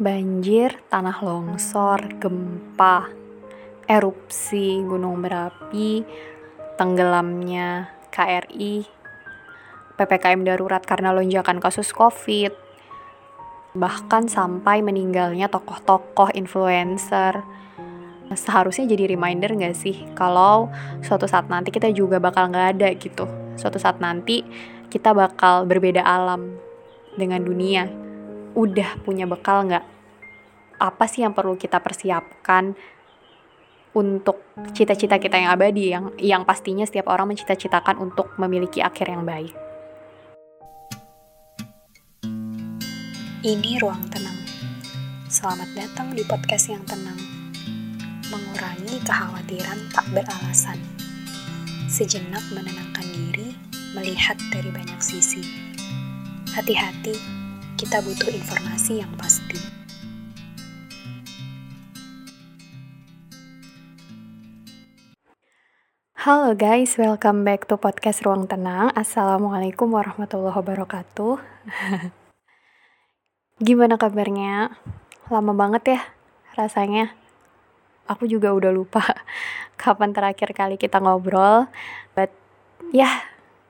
banjir, tanah longsor, gempa, erupsi gunung berapi, tenggelamnya KRI, PPKM darurat karena lonjakan kasus COVID, bahkan sampai meninggalnya tokoh-tokoh influencer. Seharusnya jadi reminder gak sih kalau suatu saat nanti kita juga bakal gak ada gitu. Suatu saat nanti kita bakal berbeda alam dengan dunia. Udah punya bekal gak? Apa sih yang perlu kita persiapkan untuk cita-cita kita yang abadi yang yang pastinya setiap orang mencita-citakan untuk memiliki akhir yang baik. Ini ruang tenang. Selamat datang di podcast yang tenang. Mengurangi kekhawatiran tak beralasan. Sejenak menenangkan diri, melihat dari banyak sisi. Hati-hati, kita butuh informasi yang pasti. Halo guys, welcome back to podcast Ruang Tenang. Assalamualaikum warahmatullahi wabarakatuh. Gimana kabarnya? Lama banget ya rasanya. Aku juga udah lupa kapan terakhir kali kita ngobrol. But ya, yeah,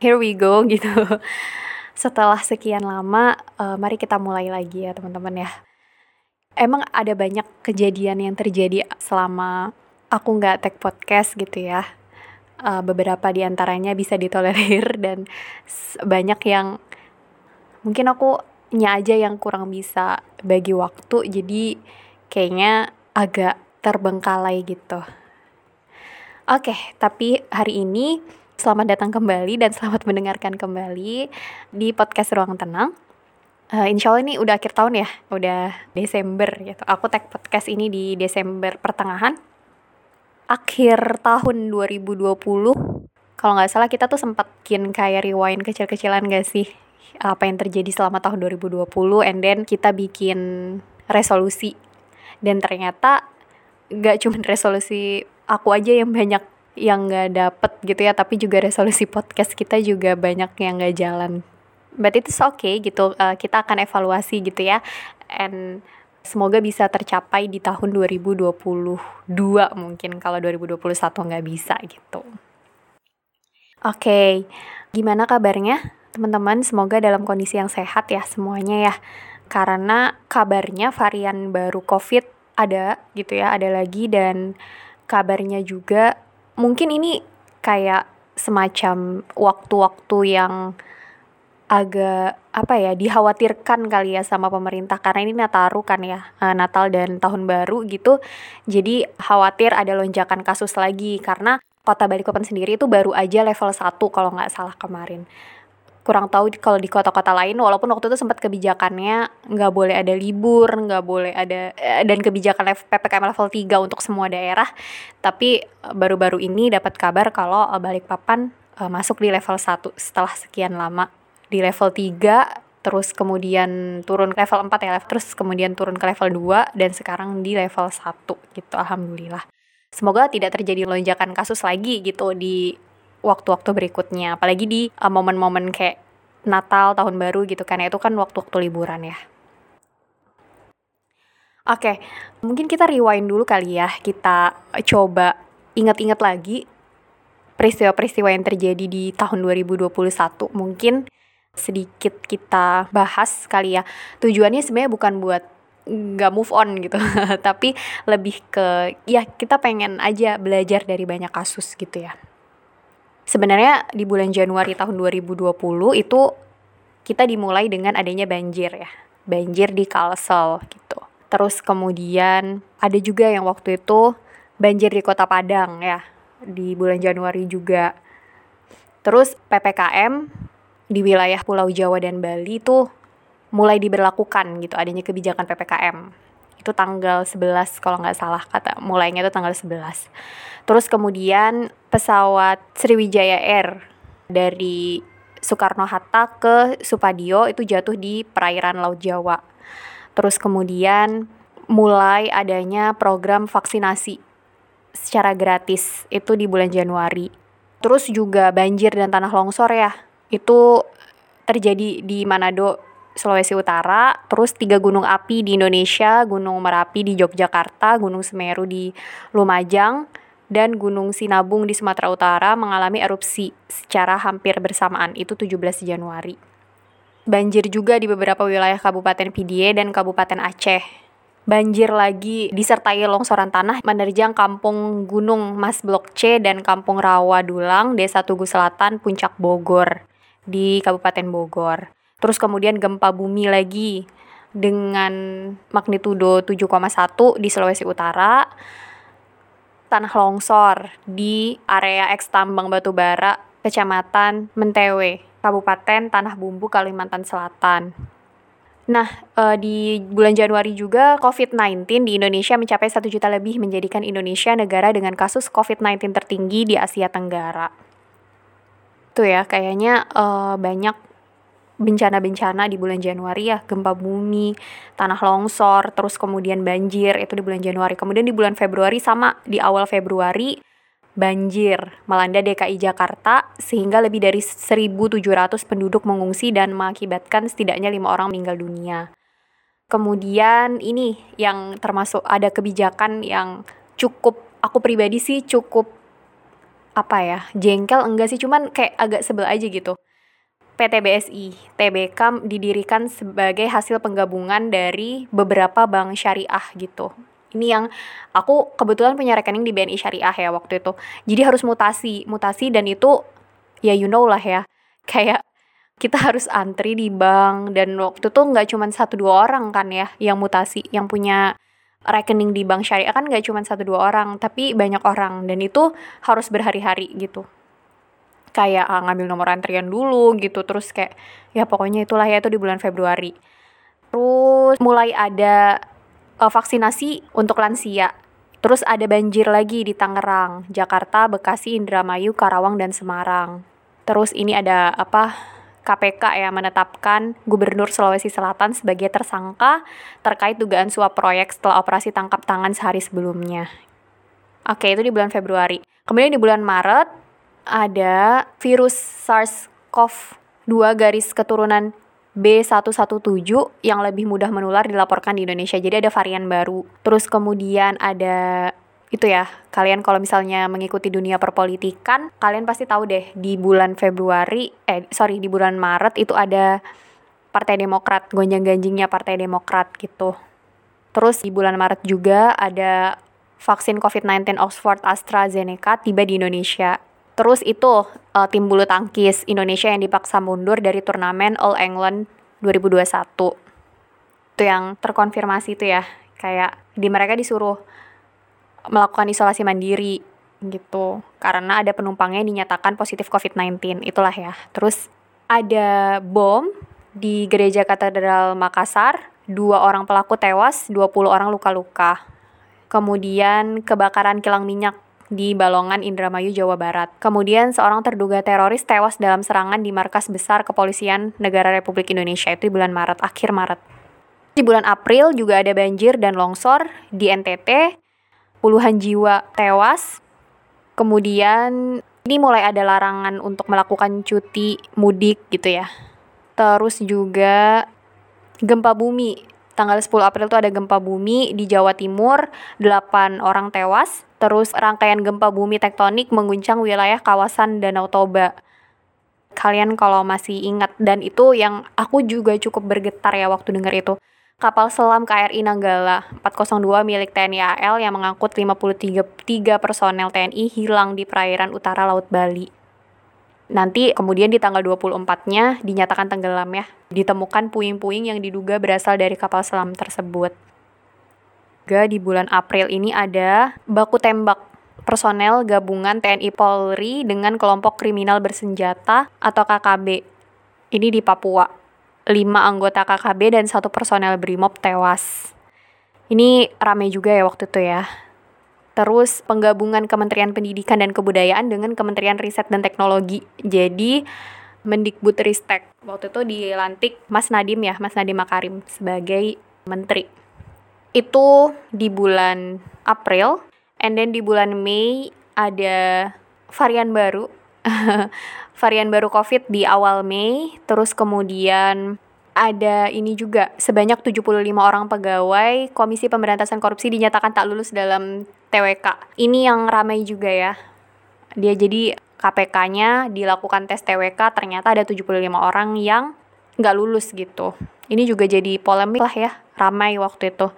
here we go gitu. Setelah sekian lama, uh, mari kita mulai lagi ya teman-teman ya. Emang ada banyak kejadian yang terjadi selama aku nggak tag podcast gitu ya uh, beberapa di antaranya bisa ditolerir dan banyak yang mungkin aku nya aja yang kurang bisa bagi waktu jadi kayaknya agak terbengkalai gitu. Oke, okay, tapi hari ini selamat datang kembali dan selamat mendengarkan kembali di podcast Ruang Tenang. Uh, insya Allah ini udah akhir tahun ya, udah Desember gitu. Aku tag podcast ini di Desember pertengahan akhir tahun 2020 kalau nggak salah kita tuh sempat bikin kayak rewind kecil-kecilan gak sih apa yang terjadi selama tahun 2020 and then kita bikin resolusi dan ternyata gak cuma resolusi aku aja yang banyak yang gak dapet gitu ya tapi juga resolusi podcast kita juga banyak yang gak jalan but itu oke okay gitu uh, kita akan evaluasi gitu ya and Semoga bisa tercapai di tahun 2022 mungkin kalau 2021 nggak bisa gitu. Oke, okay. gimana kabarnya teman-teman? Semoga dalam kondisi yang sehat ya semuanya ya. Karena kabarnya varian baru COVID ada gitu ya, ada lagi dan kabarnya juga mungkin ini kayak semacam waktu-waktu yang agak apa ya dikhawatirkan kali ya sama pemerintah. Karena ini Nataru kan ya eh, Natal dan tahun baru gitu. Jadi khawatir ada lonjakan kasus lagi. Karena kota Balikpapan sendiri itu baru aja level 1 kalau nggak salah kemarin kurang tahu kalau di kota-kota lain walaupun waktu itu sempat kebijakannya nggak boleh ada libur nggak boleh ada eh, dan kebijakan ppkm level 3 untuk semua daerah tapi eh, baru-baru ini dapat kabar kalau Balikpapan masuk di level 1 setelah sekian lama. Di level 3 terus kemudian turun ke level 4 ya terus kemudian turun ke level 2 dan sekarang di level 1 gitu alhamdulillah. Semoga tidak terjadi lonjakan kasus lagi gitu di waktu-waktu berikutnya apalagi di uh, momen-momen kayak Natal tahun baru gitu kan itu kan waktu-waktu liburan ya Oke, okay, mungkin kita rewind dulu kali ya. Kita coba ingat-ingat lagi peristiwa-peristiwa yang terjadi di tahun 2021. Mungkin sedikit kita bahas kali ya. Tujuannya sebenarnya bukan buat nggak move on gitu, tapi lebih ke ya kita pengen aja belajar dari banyak kasus gitu ya. Sebenarnya di bulan Januari tahun 2020 itu kita dimulai dengan adanya banjir ya. Banjir di Kalsel gitu. Terus kemudian ada juga yang waktu itu banjir di Kota Padang ya di bulan Januari juga. Terus PPKM di wilayah Pulau Jawa dan Bali itu mulai diberlakukan gitu adanya kebijakan PPKM. Itu tanggal 11 kalau nggak salah kata mulainya itu tanggal 11. Terus kemudian pesawat Sriwijaya Air dari Soekarno Hatta ke Supadio itu jatuh di perairan Laut Jawa. Terus kemudian mulai adanya program vaksinasi secara gratis itu di bulan Januari. Terus juga banjir dan tanah longsor ya itu terjadi di Manado Sulawesi Utara, terus tiga gunung api di Indonesia, Gunung Merapi di Yogyakarta, Gunung Semeru di Lumajang, dan Gunung Sinabung di Sumatera Utara mengalami erupsi secara hampir bersamaan, itu 17 Januari. Banjir juga di beberapa wilayah Kabupaten Pidie dan Kabupaten Aceh banjir lagi disertai longsoran tanah menerjang kampung Gunung Mas Blok C dan kampung Rawa Dulang, Desa Tugu Selatan, Puncak Bogor di Kabupaten Bogor. Terus kemudian gempa bumi lagi dengan magnitudo 7,1 di Sulawesi Utara. Tanah longsor di area eks tambang batubara Kecamatan Mentewe, Kabupaten Tanah Bumbu, Kalimantan Selatan. Nah, uh, di bulan Januari juga COVID-19 di Indonesia mencapai 1 juta lebih menjadikan Indonesia negara dengan kasus COVID-19 tertinggi di Asia Tenggara. Tuh ya, kayaknya uh, banyak bencana-bencana di bulan Januari ya, gempa bumi, tanah longsor, terus kemudian banjir itu di bulan Januari. Kemudian di bulan Februari sama di awal Februari banjir melanda DKI Jakarta sehingga lebih dari 1.700 penduduk mengungsi dan mengakibatkan setidaknya lima orang meninggal dunia. Kemudian ini yang termasuk ada kebijakan yang cukup aku pribadi sih cukup apa ya jengkel enggak sih cuman kayak agak sebel aja gitu. PT BSI, TBK didirikan sebagai hasil penggabungan dari beberapa bank syariah gitu. Ini yang aku kebetulan punya rekening di BNI Syariah ya waktu itu. Jadi harus mutasi mutasi dan itu ya you know lah ya. Kayak kita harus antri di bank dan waktu itu nggak cuma satu dua orang kan ya yang mutasi yang punya rekening di bank syariah kan nggak cuma satu dua orang tapi banyak orang. Dan itu harus berhari-hari gitu kayak uh, ngambil nomor antrian dulu gitu terus kayak ya pokoknya itulah ya itu di bulan Februari terus mulai ada uh, vaksinasi untuk lansia. Terus ada banjir lagi di Tangerang, Jakarta, Bekasi, Indramayu, Karawang, dan Semarang. Terus ini ada apa? KPK ya menetapkan Gubernur Sulawesi Selatan sebagai tersangka terkait dugaan suap proyek setelah operasi tangkap tangan sehari sebelumnya. Oke, itu di bulan Februari. Kemudian di bulan Maret ada virus SARS-CoV-2 garis keturunan B117 yang lebih mudah menular dilaporkan di Indonesia. Jadi ada varian baru. Terus kemudian ada itu ya, kalian kalau misalnya mengikuti dunia perpolitikan, kalian pasti tahu deh di bulan Februari, eh sorry di bulan Maret itu ada Partai Demokrat, gonjang-ganjingnya Partai Demokrat gitu. Terus di bulan Maret juga ada vaksin COVID-19 Oxford AstraZeneca tiba di Indonesia. Terus itu uh, tim bulu tangkis Indonesia yang dipaksa mundur dari turnamen All England 2021. Itu yang terkonfirmasi itu ya. Kayak di mereka disuruh melakukan isolasi mandiri gitu. Karena ada penumpangnya yang dinyatakan positif COVID-19. Itulah ya. Terus ada bom di gereja katedral Makassar. Dua orang pelaku tewas, 20 orang luka-luka. Kemudian kebakaran kilang minyak di Balongan, Indramayu, Jawa Barat. Kemudian seorang terduga teroris tewas dalam serangan di markas besar kepolisian negara Republik Indonesia itu di bulan Maret, akhir Maret. Di bulan April juga ada banjir dan longsor di NTT, puluhan jiwa tewas. Kemudian ini mulai ada larangan untuk melakukan cuti mudik gitu ya. Terus juga gempa bumi tanggal 10 April itu ada gempa bumi di Jawa Timur, 8 orang tewas. Terus rangkaian gempa bumi tektonik mengguncang wilayah kawasan Danau Toba. Kalian kalau masih ingat dan itu yang aku juga cukup bergetar ya waktu dengar itu. Kapal selam KRI Nanggala 402 milik TNI AL yang mengangkut 53 personel TNI hilang di perairan utara Laut Bali. Nanti kemudian di tanggal 24-nya dinyatakan tenggelam ya. Ditemukan puing-puing yang diduga berasal dari kapal selam tersebut. Juga di bulan April ini ada baku tembak personel gabungan TNI Polri dengan kelompok kriminal bersenjata atau KKB. Ini di Papua. Lima anggota KKB dan satu personel BRIMOB tewas. Ini rame juga ya waktu itu ya terus penggabungan Kementerian Pendidikan dan Kebudayaan dengan Kementerian Riset dan Teknologi. Jadi Mendikbud Ristek waktu itu dilantik Mas Nadim ya, Mas Nadim Makarim sebagai menteri. Itu di bulan April, and then di bulan Mei ada varian baru, varian baru COVID di awal Mei, terus kemudian ada ini juga sebanyak 75 orang pegawai Komisi Pemberantasan Korupsi dinyatakan tak lulus dalam TWK. Ini yang ramai juga ya. Dia jadi KPK-nya dilakukan tes TWK ternyata ada 75 orang yang nggak lulus gitu. Ini juga jadi polemik lah ya, ramai waktu itu.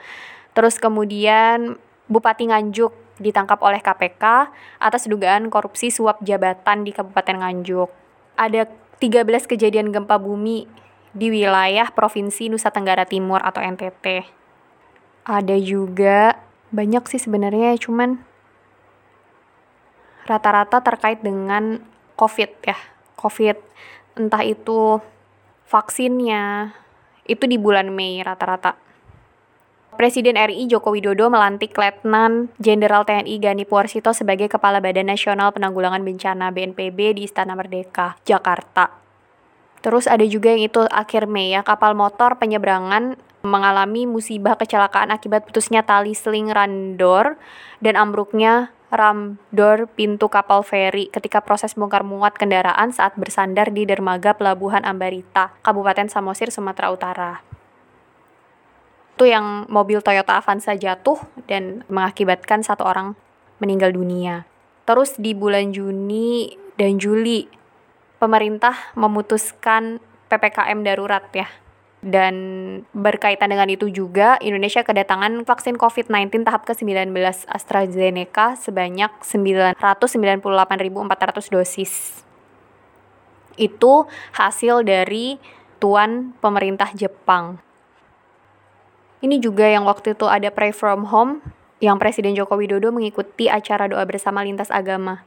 Terus kemudian Bupati Nganjuk ditangkap oleh KPK atas dugaan korupsi suap jabatan di Kabupaten Nganjuk. Ada 13 kejadian gempa bumi di wilayah Provinsi Nusa Tenggara Timur atau NTT. Ada juga banyak sih sebenarnya cuman rata-rata terkait dengan COVID ya. COVID entah itu vaksinnya itu di bulan Mei rata-rata. Presiden RI Joko Widodo melantik Letnan Jenderal TNI Gani Puarsito sebagai Kepala Badan Nasional Penanggulangan Bencana BNPB di Istana Merdeka, Jakarta. Terus ada juga yang itu akhir Mei ya, kapal motor penyeberangan mengalami musibah kecelakaan akibat putusnya tali seling randor dan ambruknya ramdor pintu kapal feri ketika proses bongkar muat kendaraan saat bersandar di dermaga Pelabuhan Ambarita, Kabupaten Samosir, Sumatera Utara. Itu yang mobil Toyota Avanza jatuh dan mengakibatkan satu orang meninggal dunia. Terus di bulan Juni dan Juli pemerintah memutuskan PPKM darurat ya. Dan berkaitan dengan itu juga, Indonesia kedatangan vaksin COVID-19 tahap ke-19 AstraZeneca sebanyak 998.400 dosis. Itu hasil dari tuan pemerintah Jepang. Ini juga yang waktu itu ada pray from home, yang Presiden Joko Widodo mengikuti acara doa bersama lintas agama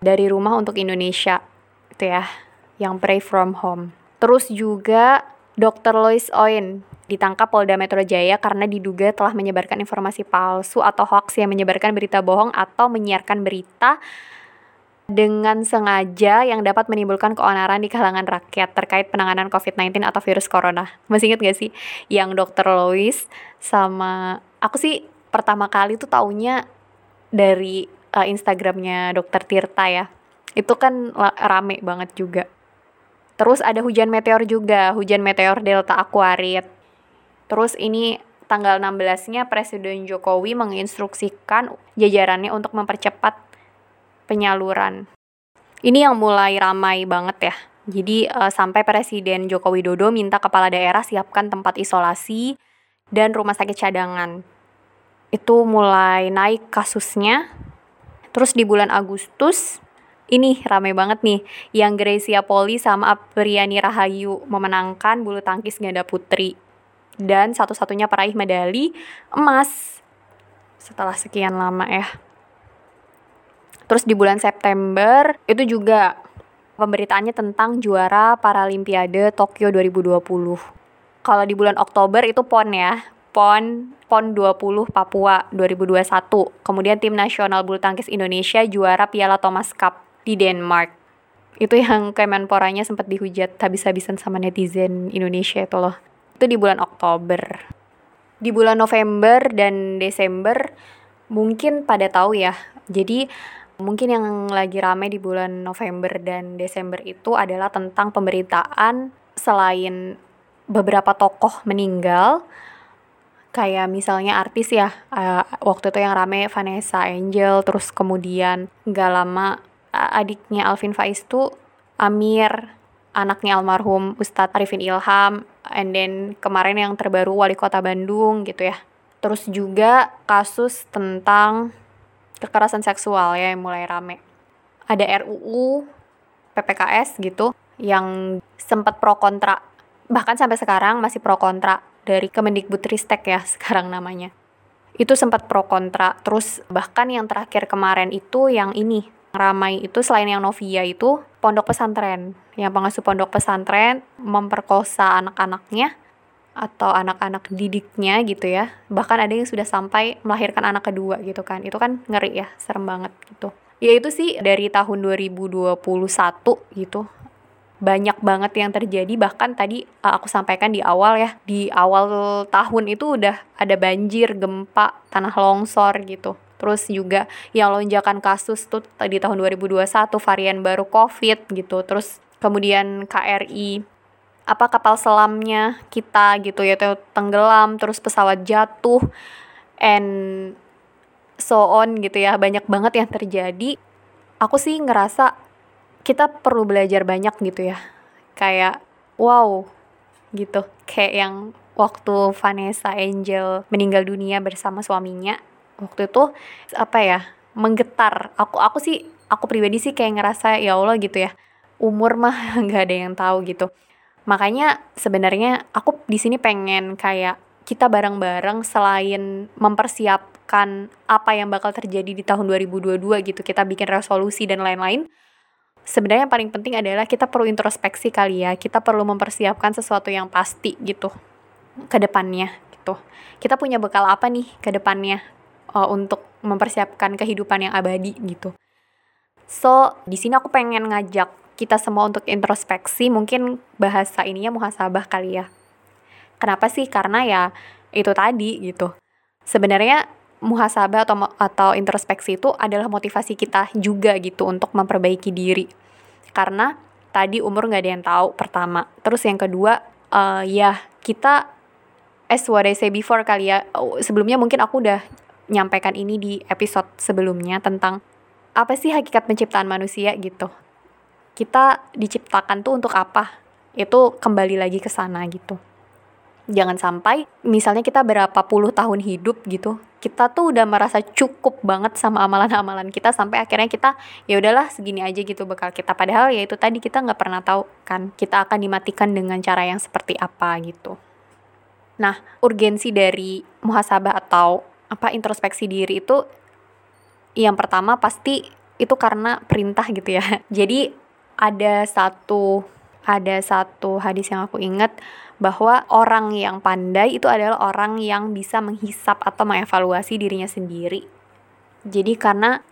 dari rumah untuk Indonesia gitu ya, yang pray from home. Terus juga Dr. Lois Oin ditangkap Polda Metro Jaya karena diduga telah menyebarkan informasi palsu atau hoax yang menyebarkan berita bohong atau menyiarkan berita dengan sengaja yang dapat menimbulkan keonaran di kalangan rakyat terkait penanganan COVID-19 atau virus corona. Masih inget gak sih yang Dr. Lois sama aku sih pertama kali tuh taunya dari uh, Instagramnya Dr. Tirta ya itu kan rame banget juga. Terus ada hujan meteor juga, hujan meteor Delta Aquarit. Terus ini tanggal 16-nya Presiden Jokowi menginstruksikan jajarannya untuk mempercepat penyaluran. Ini yang mulai ramai banget ya. Jadi uh, sampai Presiden Joko Widodo minta kepala daerah siapkan tempat isolasi dan rumah sakit cadangan. Itu mulai naik kasusnya. Terus di bulan Agustus ini rame banget nih yang Gracia Poli sama Apriani Rahayu memenangkan bulu tangkis ganda putri dan satu-satunya peraih medali emas setelah sekian lama ya. Terus di bulan September itu juga pemberitaannya tentang juara Paralimpiade Tokyo 2020. Kalau di bulan Oktober itu PON ya, PON PON 20 Papua 2021. Kemudian tim nasional bulu tangkis Indonesia juara Piala Thomas Cup di Denmark. Itu yang Kemenporanya sempat dihujat habis-habisan sama netizen Indonesia itu loh. Itu di bulan Oktober. Di bulan November dan Desember mungkin pada tahu ya. Jadi mungkin yang lagi ramai di bulan November dan Desember itu adalah tentang pemberitaan selain beberapa tokoh meninggal. Kayak misalnya artis ya uh, waktu itu yang rame Vanessa Angel terus kemudian nggak lama adiknya Alvin Faiz tuh Amir, anaknya almarhum Ustadz Arifin Ilham, and then kemarin yang terbaru wali kota Bandung gitu ya. Terus juga kasus tentang kekerasan seksual ya yang mulai rame. Ada RUU PPKS gitu yang sempat pro kontra bahkan sampai sekarang masih pro kontra dari Kemendikbudristek ya sekarang namanya itu sempat pro kontra terus bahkan yang terakhir kemarin itu yang ini ramai itu selain yang Novia itu pondok pesantren. Yang pengasuh pondok pesantren memperkosa anak-anaknya atau anak-anak didiknya gitu ya. Bahkan ada yang sudah sampai melahirkan anak kedua gitu kan. Itu kan ngeri ya serem banget gitu. Ya itu sih dari tahun 2021 gitu banyak banget yang terjadi. Bahkan tadi uh, aku sampaikan di awal ya di awal tahun itu udah ada banjir gempa tanah longsor gitu terus juga yang lonjakan kasus tuh di tahun 2021 varian baru COVID gitu. Terus kemudian KRI apa kapal selamnya kita gitu ya tenggelam terus pesawat jatuh and so on gitu ya. Banyak banget yang terjadi. Aku sih ngerasa kita perlu belajar banyak gitu ya. Kayak wow gitu. Kayak yang waktu Vanessa Angel meninggal dunia bersama suaminya waktu itu apa ya menggetar. Aku aku sih aku pribadi sih kayak ngerasa ya Allah gitu ya. Umur mah nggak ada yang tahu gitu. Makanya sebenarnya aku di sini pengen kayak kita bareng-bareng selain mempersiapkan apa yang bakal terjadi di tahun 2022 gitu kita bikin resolusi dan lain-lain sebenarnya yang paling penting adalah kita perlu introspeksi kali ya. Kita perlu mempersiapkan sesuatu yang pasti gitu ke depannya gitu. Kita punya bekal apa nih ke depannya uh, untuk mempersiapkan kehidupan yang abadi gitu. So di sini aku pengen ngajak kita semua untuk introspeksi mungkin bahasa ininya muhasabah kali ya. Kenapa sih? Karena ya itu tadi gitu. Sebenarnya muhasabah atau atau introspeksi itu adalah motivasi kita juga gitu untuk memperbaiki diri. Karena tadi umur nggak ada yang tahu pertama. Terus yang kedua uh, ya kita as what I say before kali ya oh, sebelumnya mungkin aku udah nyampaikan ini di episode sebelumnya tentang apa sih hakikat penciptaan manusia gitu. Kita diciptakan tuh untuk apa? Itu kembali lagi ke sana gitu. Jangan sampai misalnya kita berapa puluh tahun hidup gitu kita tuh udah merasa cukup banget sama amalan-amalan kita sampai akhirnya kita ya udahlah segini aja gitu bakal kita. Padahal ya itu tadi kita nggak pernah tahu kan kita akan dimatikan dengan cara yang seperti apa gitu. Nah urgensi dari muhasabah atau apa introspeksi diri itu yang pertama pasti itu karena perintah gitu ya jadi ada satu ada satu hadis yang aku ingat bahwa orang yang pandai itu adalah orang yang bisa menghisap atau mengevaluasi dirinya sendiri. Jadi karena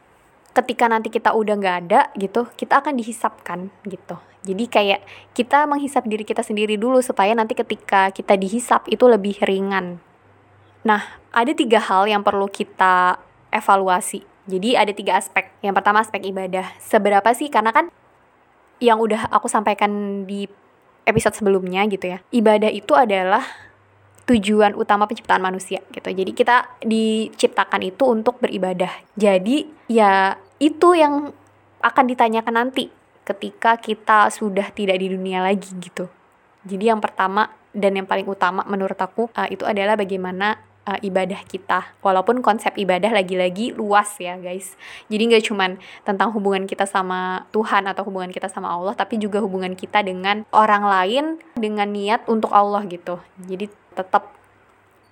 ketika nanti kita udah nggak ada gitu, kita akan dihisapkan gitu. Jadi kayak kita menghisap diri kita sendiri dulu supaya nanti ketika kita dihisap itu lebih ringan. Nah, ada tiga hal yang perlu kita evaluasi. Jadi ada tiga aspek. Yang pertama aspek ibadah. Seberapa sih? Karena kan yang udah aku sampaikan di episode sebelumnya gitu ya. Ibadah itu adalah tujuan utama penciptaan manusia gitu. Jadi kita diciptakan itu untuk beribadah. Jadi ya itu yang akan ditanyakan nanti ketika kita sudah tidak di dunia lagi gitu. Jadi yang pertama dan yang paling utama menurut aku uh, itu adalah bagaimana uh, ibadah kita. Walaupun konsep ibadah lagi-lagi luas ya guys. Jadi nggak cuman tentang hubungan kita sama Tuhan atau hubungan kita sama Allah, tapi juga hubungan kita dengan orang lain dengan niat untuk Allah gitu. Jadi tetap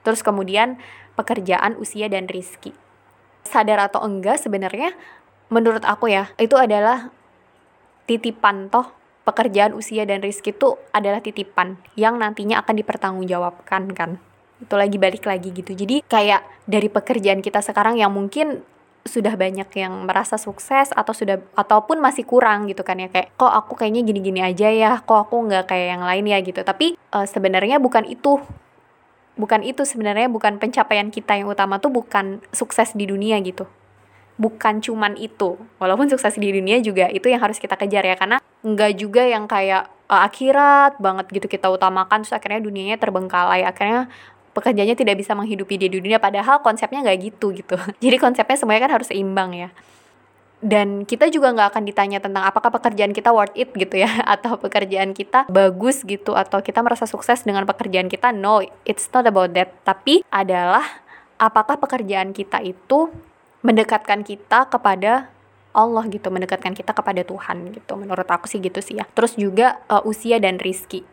terus kemudian pekerjaan, usia dan rizki. Sadar atau enggak sebenarnya menurut aku ya itu adalah titipan toh pekerjaan usia dan rizki itu adalah titipan yang nantinya akan dipertanggungjawabkan kan itu lagi balik lagi gitu. Jadi kayak dari pekerjaan kita sekarang yang mungkin sudah banyak yang merasa sukses atau sudah ataupun masih kurang gitu kan ya. Kayak kok aku kayaknya gini-gini aja ya? Kok aku nggak kayak yang lain ya? Gitu. Tapi uh, sebenarnya bukan itu. Bukan itu sebenarnya bukan pencapaian kita yang utama tuh bukan sukses di dunia gitu. Bukan cuman itu. Walaupun sukses di dunia juga itu yang harus kita kejar ya. Karena nggak juga yang kayak uh, akhirat banget gitu kita utamakan terus akhirnya dunianya terbengkalai. Akhirnya pekerjaannya tidak bisa menghidupi dia di dunia padahal konsepnya nggak gitu gitu. Jadi konsepnya semuanya kan harus seimbang ya. Dan kita juga nggak akan ditanya tentang apakah pekerjaan kita worth it gitu ya atau pekerjaan kita bagus gitu atau kita merasa sukses dengan pekerjaan kita. No it's not about that. Tapi adalah apakah pekerjaan kita itu mendekatkan kita kepada Allah gitu mendekatkan kita kepada Tuhan gitu. Menurut aku sih gitu sih ya. Terus juga uh, usia dan rizki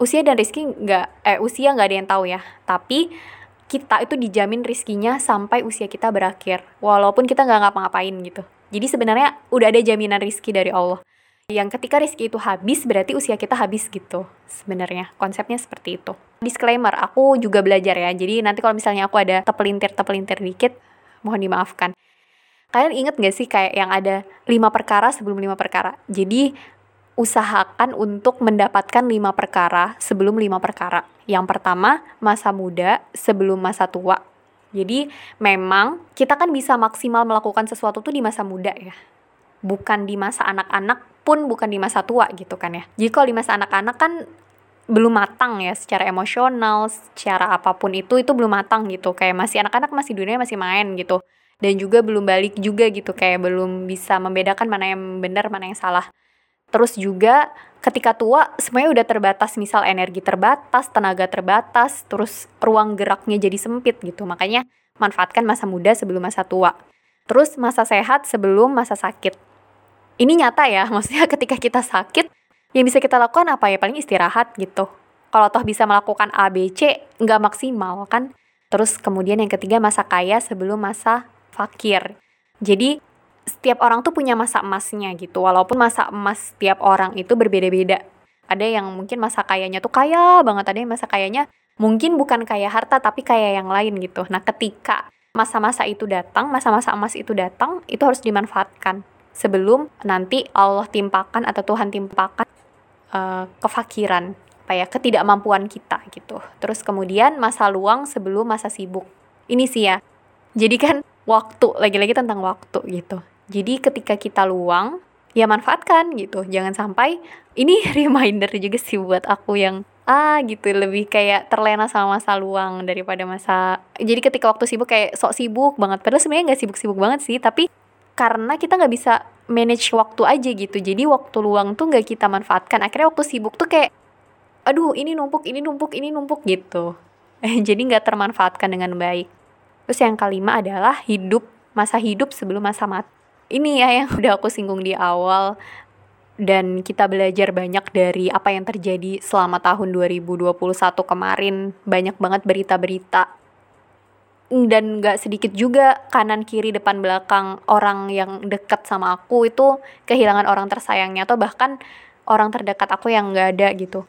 usia dan rizki nggak eh usia nggak ada yang tahu ya. Tapi kita itu dijamin rizkinya sampai usia kita berakhir. Walaupun kita nggak ngapa-ngapain gitu. Jadi sebenarnya udah ada jaminan rizki dari Allah. Yang ketika rizki itu habis berarti usia kita habis gitu. Sebenarnya konsepnya seperti itu. Disclaimer aku juga belajar ya. Jadi nanti kalau misalnya aku ada tepelintir tepelintir dikit mohon dimaafkan. Kalian inget gak sih kayak yang ada lima perkara sebelum lima perkara? Jadi usahakan untuk mendapatkan lima perkara sebelum lima perkara. Yang pertama, masa muda sebelum masa tua. Jadi memang kita kan bisa maksimal melakukan sesuatu tuh di masa muda ya. Bukan di masa anak-anak pun bukan di masa tua gitu kan ya. Jadi kalau di masa anak-anak kan belum matang ya secara emosional, secara apa pun itu itu belum matang gitu. Kayak masih anak-anak masih dunia masih main gitu. Dan juga belum balik juga gitu kayak belum bisa membedakan mana yang benar, mana yang salah. Terus juga ketika tua semuanya udah terbatas, misal energi terbatas, tenaga terbatas, terus ruang geraknya jadi sempit gitu. Makanya manfaatkan masa muda sebelum masa tua. Terus masa sehat sebelum masa sakit. Ini nyata ya, maksudnya ketika kita sakit yang bisa kita lakukan apa ya paling istirahat gitu kalau toh bisa melakukan A B C nggak maksimal kan terus kemudian yang ketiga masa kaya sebelum masa fakir jadi setiap orang tuh punya masa emasnya gitu walaupun masa emas setiap orang itu berbeda-beda. Ada yang mungkin masa kayanya tuh kaya banget ada yang masa kayanya mungkin bukan kaya harta tapi kaya yang lain gitu. Nah ketika masa-masa itu datang masa-masa emas itu datang itu harus dimanfaatkan. Sebelum nanti Allah timpakan atau Tuhan timpakan uh, kefakiran apa ya ketidakmampuan kita gitu. Terus kemudian masa luang sebelum masa sibuk. Ini sih ya. Jadi kan waktu lagi-lagi tentang waktu gitu jadi ketika kita luang ya manfaatkan gitu. Jangan sampai ini reminder juga sih buat aku yang ah gitu. Lebih kayak terlena sama masa luang daripada masa jadi ketika waktu sibuk kayak sok sibuk banget. Padahal sebenarnya nggak sibuk-sibuk banget sih tapi karena kita nggak bisa manage waktu aja gitu. Jadi waktu luang tuh nggak kita manfaatkan. Akhirnya waktu sibuk tuh kayak aduh ini numpuk ini numpuk ini numpuk gitu. Jadi nggak termanfaatkan dengan baik. Terus yang kelima adalah hidup masa hidup sebelum masa mati ini ya yang udah aku singgung di awal. Dan kita belajar banyak dari apa yang terjadi selama tahun 2021 kemarin. Banyak banget berita-berita. Dan gak sedikit juga kanan kiri depan belakang orang yang dekat sama aku itu kehilangan orang tersayangnya atau bahkan orang terdekat aku yang gak ada gitu.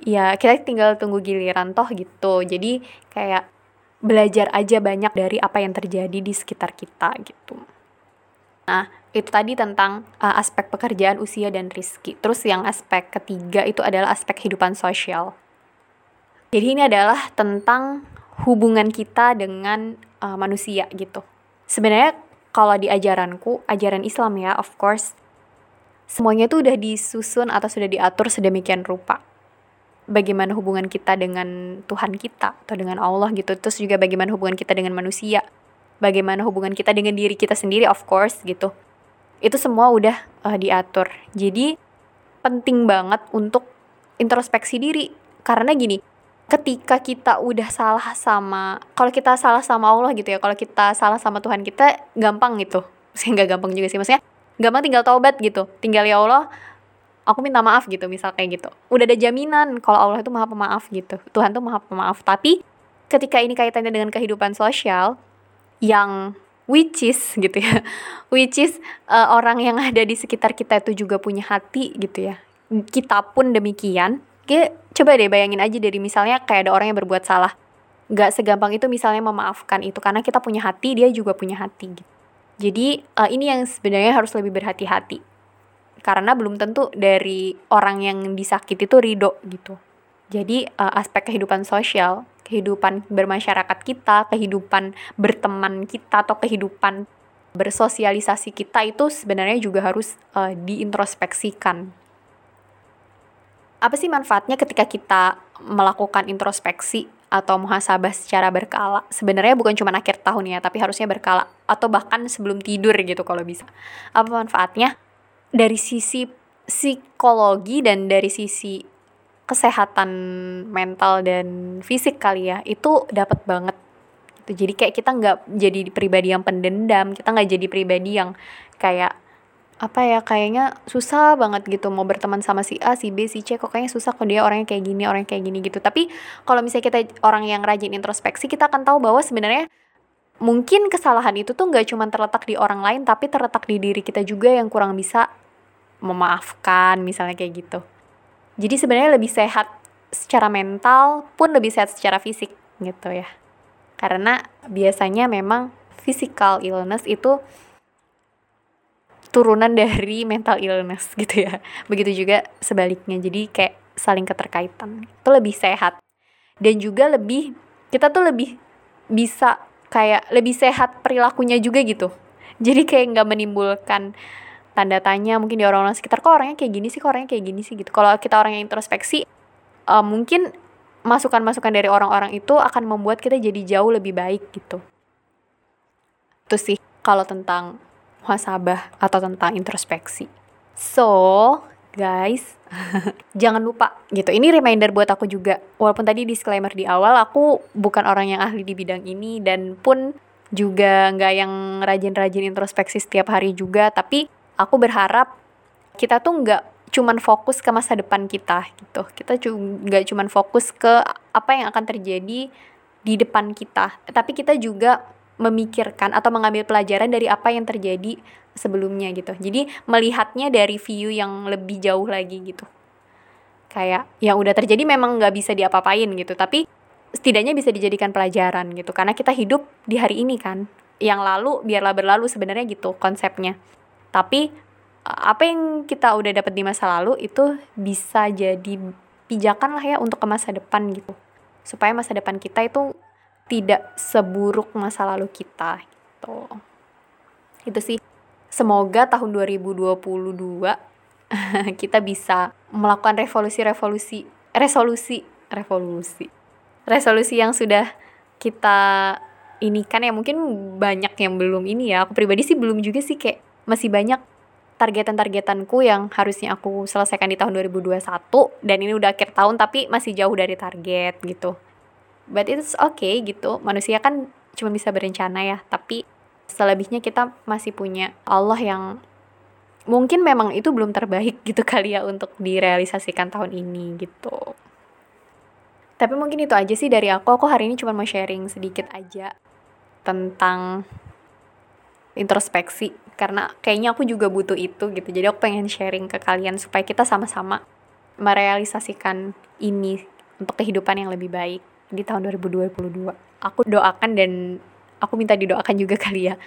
Ya kita tinggal tunggu giliran toh gitu. Jadi kayak belajar aja banyak dari apa yang terjadi di sekitar kita gitu nah itu tadi tentang uh, aspek pekerjaan usia dan rizki terus yang aspek ketiga itu adalah aspek kehidupan sosial jadi ini adalah tentang hubungan kita dengan uh, manusia gitu. Sebenarnya kalau di ajaranku, ajaran Islam ya, of course, semuanya itu udah disusun atau sudah diatur sedemikian rupa. Bagaimana hubungan kita dengan Tuhan kita atau dengan Allah gitu. Terus juga bagaimana hubungan kita dengan manusia. Bagaimana hubungan kita dengan diri kita sendiri, of course gitu. Itu semua udah uh, diatur. Jadi penting banget untuk introspeksi diri. Karena gini, ketika kita udah salah sama kalau kita salah sama Allah gitu ya kalau kita salah sama Tuhan kita gampang gitu sih nggak gampang juga sih maksudnya gampang tinggal taubat gitu tinggal ya Allah aku minta maaf gitu misal kayak gitu udah ada jaminan kalau Allah itu maha pemaaf gitu Tuhan tuh maha pemaaf tapi ketika ini kaitannya dengan kehidupan sosial yang which is gitu ya. Which is uh, orang yang ada di sekitar kita itu juga punya hati gitu ya. Kita pun demikian. Kayak coba deh bayangin aja dari misalnya kayak ada orang yang berbuat salah. Nggak segampang itu misalnya memaafkan itu karena kita punya hati dia juga punya hati gitu. jadi uh, ini yang sebenarnya harus lebih berhati-hati. Karena belum tentu dari orang yang disakiti itu ridho gitu. Jadi uh, aspek kehidupan sosial kehidupan bermasyarakat kita kehidupan berteman kita atau kehidupan bersosialisasi kita itu sebenarnya juga harus uh, diintrospeksikan apa sih manfaatnya ketika kita melakukan introspeksi atau muhasabah secara berkala? Sebenarnya bukan cuma akhir tahun ya, tapi harusnya berkala atau bahkan sebelum tidur gitu kalau bisa. Apa manfaatnya? Dari sisi psikologi dan dari sisi kesehatan mental dan fisik kali ya, itu dapat banget gitu. Jadi kayak kita nggak jadi pribadi yang pendendam, kita nggak jadi pribadi yang kayak apa ya kayaknya susah banget gitu mau berteman sama si A, si B, si C kok kayaknya susah kok dia orangnya kayak gini, orangnya kayak gini gitu. Tapi kalau misalnya kita orang yang rajin introspeksi, kita akan tahu bahwa sebenarnya mungkin kesalahan itu tuh nggak cuma terletak di orang lain, tapi terletak di diri kita juga yang kurang bisa memaafkan, misalnya kayak gitu. Jadi sebenarnya lebih sehat secara mental pun lebih sehat secara fisik gitu ya. Karena biasanya memang physical illness itu turunan dari mental illness gitu ya. Begitu juga sebaliknya jadi kayak saling keterkaitan. Itu lebih sehat. Dan juga lebih kita tuh lebih bisa kayak lebih sehat perilakunya juga gitu. Jadi kayak nggak menimbulkan tanda tanya mungkin di orang-orang sekitar kok orangnya kayak gini sih? Kok orangnya kayak gini sih? Gitu. Kalau kita orang yang introspeksi uh, mungkin masukan-masukan dari orang-orang itu akan membuat kita jadi jauh lebih baik gitu. Itu sih kalau tentang muhasabah atau tentang introspeksi. So guys jangan lupa gitu. Ini reminder buat aku juga. Walaupun tadi disclaimer di awal aku bukan orang yang ahli di bidang ini dan pun juga nggak yang rajin-rajin introspeksi setiap hari juga. Tapi aku berharap kita tuh nggak cuman fokus ke masa depan kita gitu. Kita nggak cuman fokus ke apa yang akan terjadi di depan kita. Tapi kita juga memikirkan atau mengambil pelajaran dari apa yang terjadi sebelumnya gitu. Jadi melihatnya dari view yang lebih jauh lagi gitu. Kayak yang udah terjadi memang nggak bisa diapa-apain gitu. Tapi setidaknya bisa dijadikan pelajaran gitu. Karena kita hidup di hari ini kan. Yang lalu biarlah berlalu sebenarnya gitu konsepnya tapi apa yang kita udah dapat di masa lalu itu bisa jadi pijakan lah ya untuk ke masa depan gitu. Supaya masa depan kita itu tidak seburuk masa lalu kita gitu. Itu sih. Semoga tahun 2022 kita bisa melakukan revolusi-revolusi resolusi revolusi. Resolusi yang sudah kita ini kan ya. Mungkin banyak yang belum ini ya. Aku pribadi sih belum juga sih kayak masih banyak targetan-targetanku yang harusnya aku selesaikan di tahun 2021 dan ini udah akhir tahun tapi masih jauh dari target gitu. But it's okay gitu. Manusia kan cuma bisa berencana ya, tapi selebihnya kita masih punya Allah yang mungkin memang itu belum terbaik gitu kali ya untuk direalisasikan tahun ini gitu. Tapi mungkin itu aja sih dari aku. Aku hari ini cuma mau sharing sedikit aja tentang introspeksi karena kayaknya aku juga butuh itu gitu. Jadi aku pengen sharing ke kalian supaya kita sama-sama merealisasikan ini untuk kehidupan yang lebih baik di tahun 2022 aku doakan dan aku minta didoakan juga kali ya.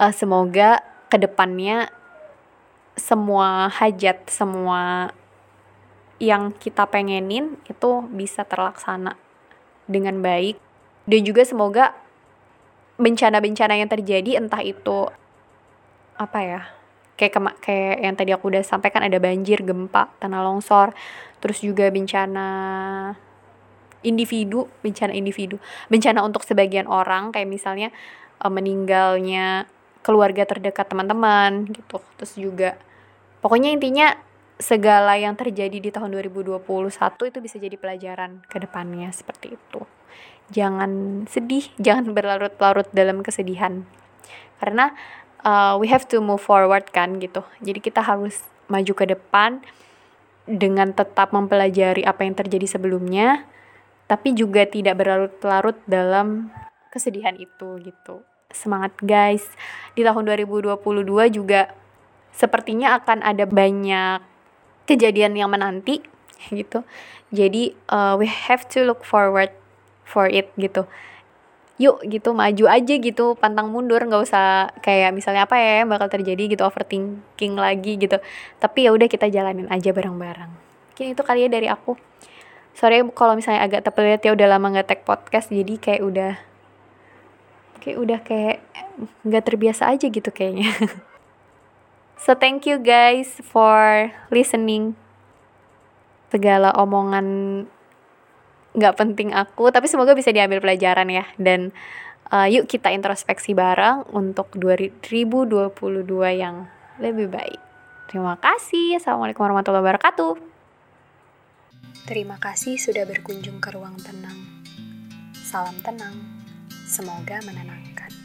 Uh, semoga ke depannya semua hajat semua yang kita pengenin itu bisa terlaksana dengan baik. Dan juga semoga bencana-bencana yang terjadi entah itu apa ya kayak kema kayak yang tadi aku udah sampaikan ada banjir, gempa, tanah longsor, terus juga bencana individu, bencana individu, bencana untuk sebagian orang kayak misalnya uh, meninggalnya keluarga terdekat teman-teman gitu. Terus juga pokoknya intinya segala yang terjadi di tahun 2021 itu bisa jadi pelajaran ke depannya seperti itu. Jangan sedih, jangan berlarut-larut dalam kesedihan. Karena uh, we have to move forward kan gitu. Jadi kita harus maju ke depan dengan tetap mempelajari apa yang terjadi sebelumnya tapi juga tidak berlarut-larut dalam kesedihan itu gitu. Semangat guys. Di tahun 2022 juga sepertinya akan ada banyak kejadian yang menanti gitu. Jadi uh, we have to look forward for it gitu yuk gitu maju aja gitu pantang mundur nggak usah kayak misalnya apa ya yang bakal terjadi gitu overthinking lagi gitu. Tapi ya udah kita jalanin aja bareng-bareng. Mungkin itu kali ya dari aku. Sorry kalau misalnya agak tepelit ya udah lama nggak tag podcast jadi kayak udah kayak udah kayak nggak terbiasa aja gitu kayaknya. So thank you guys for listening. Segala omongan nggak penting aku tapi semoga bisa diambil pelajaran ya. Dan uh, yuk kita introspeksi bareng untuk 2022 yang lebih baik. Terima kasih. Assalamualaikum warahmatullahi wabarakatuh. Terima kasih sudah berkunjung ke ruang tenang. Salam tenang. Semoga menenangkan